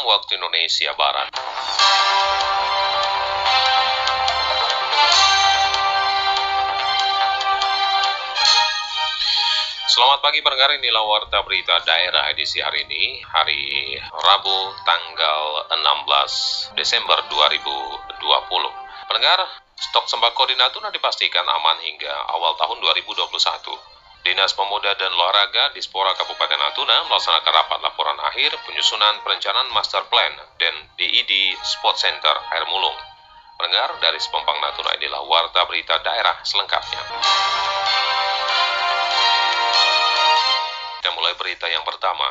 waktu Indonesia Barat. Selamat pagi pendengar, inilah Warta Berita Daerah edisi hari ini, hari Rabu tanggal 16 Desember 2020. Pendengar, stok sembako di Natuna dipastikan aman hingga awal tahun 2021. Dinas Pemuda dan Olahraga di Spora Kabupaten Natuna melaksanakan rapat laporan akhir penyusunan perencanaan master plan dan DID Sport Center Air Mulung. Pendengar dari Sepompang Natuna inilah Warta Berita Daerah selengkapnya. Kita mulai berita yang pertama.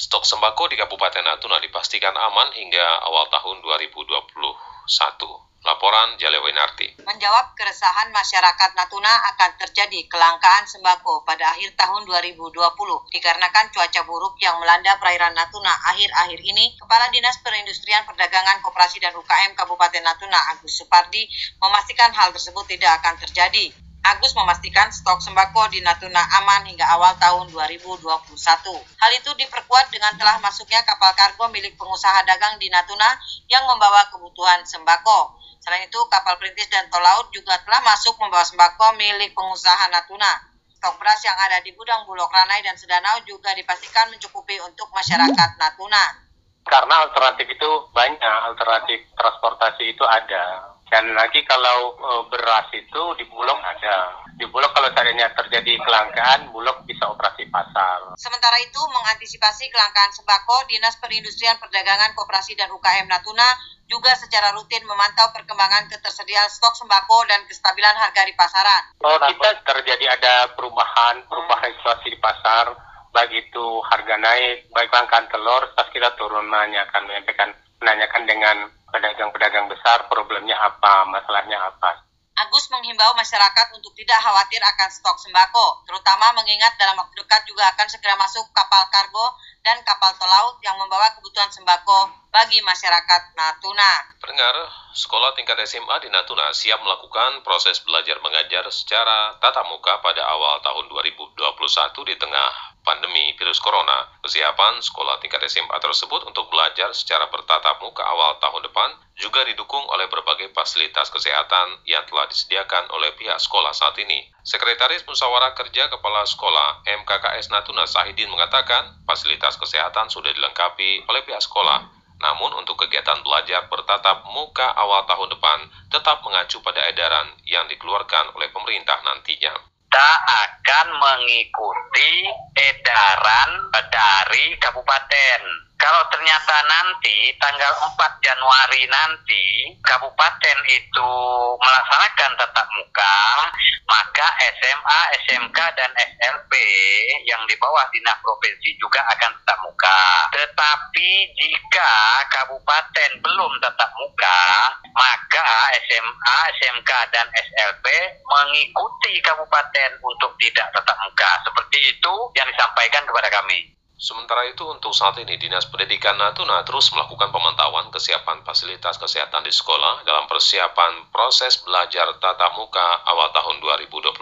Stok sembako di Kabupaten Natuna dipastikan aman hingga awal tahun 2021. Laporan Jalewinarti. Menjawab keresahan masyarakat Natuna akan terjadi kelangkaan sembako pada akhir tahun 2020 dikarenakan cuaca buruk yang melanda perairan Natuna akhir-akhir ini, Kepala Dinas Perindustrian Perdagangan Koperasi dan UKM Kabupaten Natuna Agus Supardi memastikan hal tersebut tidak akan terjadi. Agus memastikan stok sembako di Natuna aman hingga awal tahun 2021. Hal itu diperkuat dengan telah masuknya kapal kargo milik pengusaha dagang di Natuna yang membawa kebutuhan sembako. Selain itu, kapal perintis dan tol laut juga telah masuk membawa sembako milik pengusaha Natuna. Stok beras yang ada di gudang Bulog Ranai dan Sedanau juga dipastikan mencukupi untuk masyarakat Natuna. Karena alternatif itu banyak, alternatif transportasi itu ada dan lagi kalau e, beras itu di Bulog ada. Di Bulog kalau seandainya terjadi kelangkaan, Bulog bisa operasi pasar. Sementara itu, mengantisipasi kelangkaan sembako, Dinas Perindustrian Perdagangan Koperasi dan UKM Natuna juga secara rutin memantau perkembangan ketersediaan stok sembako dan kestabilan harga di pasaran. Oh, kita terjadi ada perubahan, perubahan situasi di pasar, baik itu harga naik, baik kelangkaan telur, pas kita turun menanyakan, menyampaikan, menanyakan dengan pedagang-pedagang besar problemnya apa, masalahnya apa. Agus menghimbau masyarakat untuk tidak khawatir akan stok sembako, terutama mengingat dalam waktu dekat juga akan segera masuk kapal kargo dan kapal tol laut yang membawa kebutuhan sembako bagi masyarakat Natuna. Pendengar, sekolah tingkat SMA di Natuna siap melakukan proses belajar mengajar secara tatap muka pada awal tahun 2021 di tengah pandemi virus corona, kesiapan sekolah tingkat SMA tersebut untuk belajar secara bertatap muka awal tahun depan juga didukung oleh berbagai fasilitas kesehatan yang telah disediakan oleh pihak sekolah saat ini. Sekretaris Musyawarah Kerja Kepala Sekolah MKKS Natuna Sahidin mengatakan fasilitas kesehatan sudah dilengkapi oleh pihak sekolah. Namun untuk kegiatan belajar bertatap muka awal tahun depan tetap mengacu pada edaran yang dikeluarkan oleh pemerintah nantinya. Kita akan mengikuti edaran dari kabupaten. Kalau ternyata nanti tanggal 4 Januari nanti kabupaten itu melaksanakan tatap muka, maka SMA, SMK dan SLP yang di bawah dinas provinsi juga akan tatap muka. Tetapi jika kabupaten belum tatap muka, maka SMA, SMK dan SLP mengikuti kabupaten untuk tidak tatap muka. Seperti itu yang disampaikan kepada kami. Sementara itu untuk saat ini Dinas Pendidikan Natuna terus melakukan pemantauan kesiapan fasilitas kesehatan di sekolah dalam persiapan proses belajar tatap muka awal tahun 2021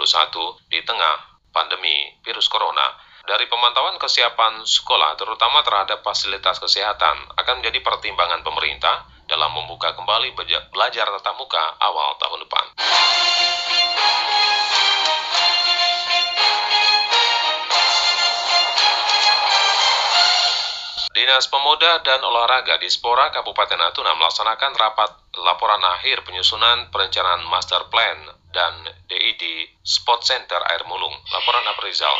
di tengah pandemi virus corona. Dari pemantauan kesiapan sekolah terutama terhadap fasilitas kesehatan akan menjadi pertimbangan pemerintah dalam membuka kembali belajar tatap muka awal tahun depan. Dinas Pemuda dan Olahraga di Spora Kabupaten Natuna melaksanakan rapat laporan akhir penyusunan perencanaan master plan dan DID Sport Center Air Mulung. Laporan Aprizal.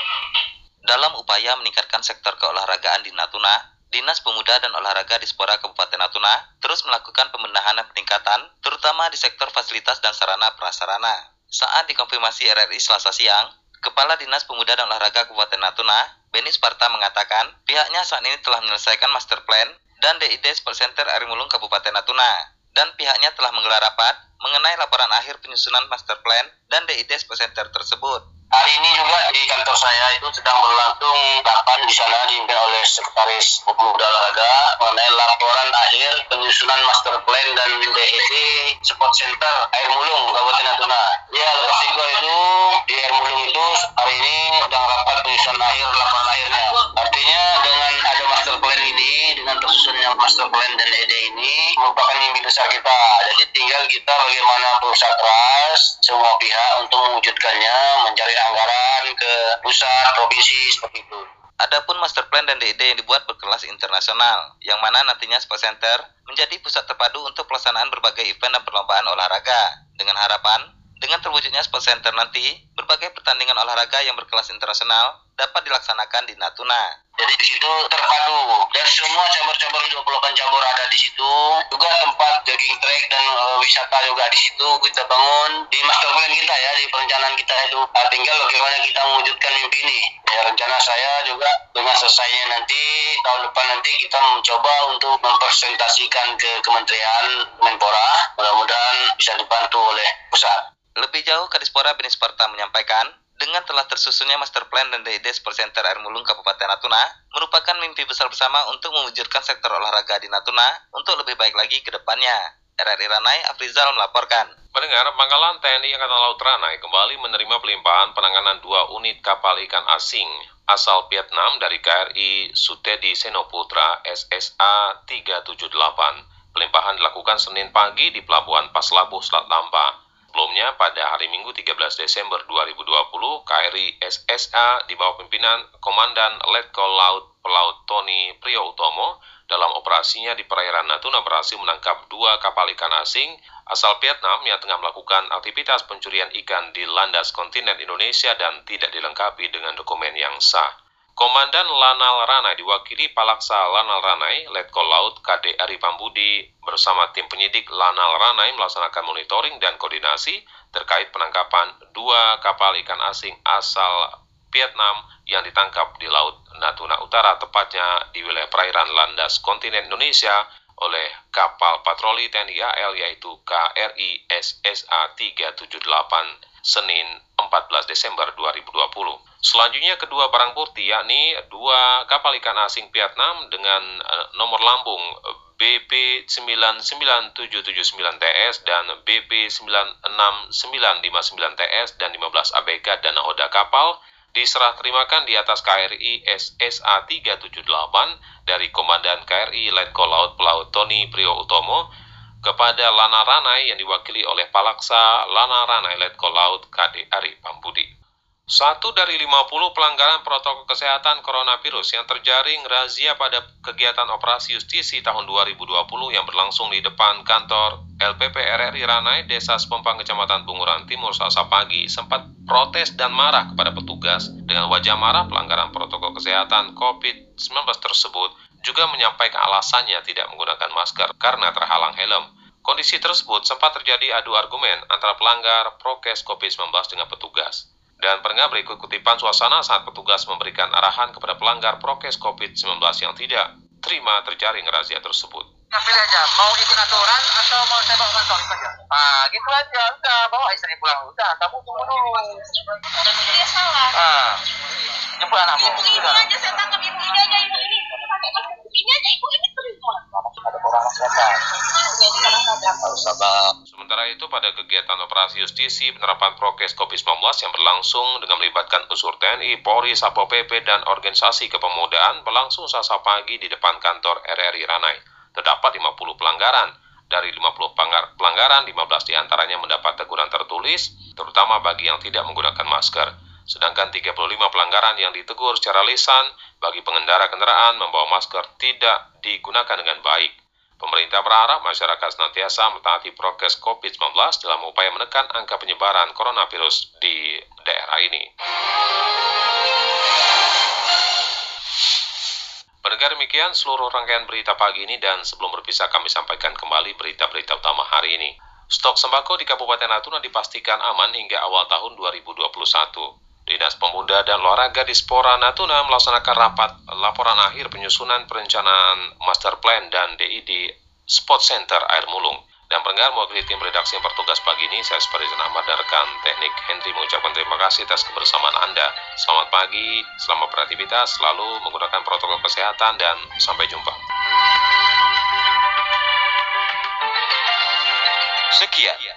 Dalam upaya meningkatkan sektor keolahragaan di Natuna, Dinas Pemuda dan Olahraga di Spora Kabupaten Natuna terus melakukan pembenahan dan peningkatan, terutama di sektor fasilitas dan sarana prasarana. Saat dikonfirmasi RRI Selasa siang, Kepala Dinas Pemuda dan Olahraga Kabupaten Natuna, Beni Sparta mengatakan pihaknya saat ini telah menyelesaikan master plan dan DID Sport Center Arimulung Kabupaten Natuna dan pihaknya telah menggelar rapat mengenai laporan akhir penyusunan master plan dan DID Sport Center tersebut. Hari ini juga di kantor saya itu sedang berlangsung rapat sana dipimpin oleh Sekretaris Pemuda Olahraga mengenai laporan akhir penyusunan master plan dan DEC Sport Center Air Mulung Kabupaten Natuna. Ya, gua itu di Air Mulung itu hari ini sedang rapat penyusunan akhir laporan akhirnya. Artinya dengan ada master plan ini dengan tersusunnya master plan dan ED ini merupakan mimpi besar kita. Jadi tinggal kita bagaimana berusaha keras semua pihak untuk mewujudkannya, mencari anggaran ke pusat, provinsi, seperti itu. Adapun master plan dan DID yang dibuat berkelas internasional, yang mana nantinya Sport Center menjadi pusat terpadu untuk pelaksanaan berbagai event dan perlombaan olahraga. Dengan harapan, dengan terwujudnya Sport Center nanti, berbagai pertandingan olahraga yang berkelas internasional dapat dilaksanakan di Natuna. Jadi di situ terpadu dan semua cabur-cabur 28 cabur ada di situ. Juga tempat jogging track dan uh, wisata juga di situ kita bangun di master plan kita ya di perencanaan kita itu. Nah, tinggal bagaimana kita mewujudkan mimpi ini. Ya rencana saya juga dengan selesainya nanti tahun depan nanti kita mencoba untuk mempresentasikan ke Kementerian Menpora. Mudah-mudahan bisa dibantu oleh pusat. Lebih jauh, Kadispora Benisparta menyampaikan, dengan telah tersusunnya master plan dan DID Sport Center Air Mulung Kabupaten Natuna merupakan mimpi besar bersama untuk mewujudkan sektor olahraga di Natuna untuk lebih baik lagi ke depannya. RRI Ranai Afrizal melaporkan. Mendengar, Pangkalan TNI Angkatan Laut Ranai kembali menerima pelimpahan penanganan dua unit kapal ikan asing asal Vietnam dari KRI Sutedi Senoputra SSA 378. Pelimpahan dilakukan Senin pagi di Pelabuhan Paslabuh Selat Lampa. Sebelumnya, pada hari Minggu 13 Desember 2020, KRI SSA di bawah pimpinan Komandan Letkol Laut Pelaut Tony Utomo dalam operasinya di perairan Natuna berhasil menangkap dua kapal ikan asing asal Vietnam yang tengah melakukan aktivitas pencurian ikan di landas kontinen Indonesia dan tidak dilengkapi dengan dokumen yang sah. Komandan Lanal Ranai diwakili Palaksa Lanal Ranai, Letkol Laut KD Ari Pambudi bersama tim penyidik Lanal Ranai melaksanakan monitoring dan koordinasi terkait penangkapan dua kapal ikan asing asal Vietnam yang ditangkap di Laut Natuna Utara, tepatnya di wilayah perairan landas kontinen Indonesia oleh kapal patroli TNI AL yaitu KRI SSA 378 Senin 14 Desember 2020. Selanjutnya kedua barang bukti yakni dua kapal ikan asing Vietnam dengan uh, nomor lambung BP 99779TS dan BP 96959TS dan 15 ABK dan nahoda kapal diserah terimakan di atas KRI SSA 378 dari Komandan KRI Letkol Laut Pelaut Tony Prio Utomo kepada Lana Ranai yang diwakili oleh Palaksa Lana Ranai Letkol Laut KD Ari Pampudi. Satu dari 50 pelanggaran protokol kesehatan coronavirus yang terjaring razia pada kegiatan operasi justisi tahun 2020 yang berlangsung di depan kantor LPP RRI Ranai, Desa Sepompang, Kecamatan Bunguran Timur, Selasa pagi, sempat protes dan marah kepada petugas. Dengan wajah marah, pelanggaran protokol kesehatan COVID-19 tersebut juga menyampaikan alasannya tidak menggunakan masker karena terhalang helm. Kondisi tersebut sempat terjadi adu argumen antara pelanggar prokes COVID-19 dengan petugas. Dan pernah berikut kutipan suasana saat petugas memberikan arahan kepada pelanggar prokes COVID-19 yang tidak terima terjaring razia tersebut. Pilih aja, mau ikut aturan atau mau saya bawa kantor itu aja? Ah, gitu aja, udah bawa istri pulang, udah, kamu tunggu dulu. Dia salah. Ah, jemput anakmu. Ibu ini aja saya tangkap ibu ini aja ibu ini. Ini aja ibu ini. Sementara itu, pada kegiatan operasi justisi penerapan prokes COVID-19 yang berlangsung dengan melibatkan unsur TNI, Polri, Satpol PP, dan organisasi kepemudaan berlangsung selasa pagi di depan kantor RRI Ranai. Terdapat 50 pelanggaran. Dari 50 pelanggaran, 15 di antaranya mendapat teguran tertulis, terutama bagi yang tidak menggunakan masker. Sedangkan 35 pelanggaran yang ditegur secara lisan bagi pengendara kendaraan membawa masker tidak digunakan dengan baik. Pemerintah berharap masyarakat senantiasa mentaati prokes COVID-19 dalam upaya menekan angka penyebaran coronavirus di daerah ini. Pendengar demikian seluruh rangkaian berita pagi ini dan sebelum berpisah kami sampaikan kembali berita-berita utama hari ini. Stok sembako di Kabupaten Natuna dipastikan aman hingga awal tahun 2021. Dinas Pemuda dan Olahraga di Spora Natuna melaksanakan rapat laporan akhir penyusunan perencanaan master plan dan DID Spot Center Air Mulung. Dan pendengar mewakili tim redaksi yang bertugas pagi ini, saya Sparizan Ahmad dan rekan teknik Henry mengucapkan terima kasih atas kebersamaan Anda. Selamat pagi, selamat beraktivitas, selalu menggunakan protokol kesehatan, dan sampai jumpa. Sekian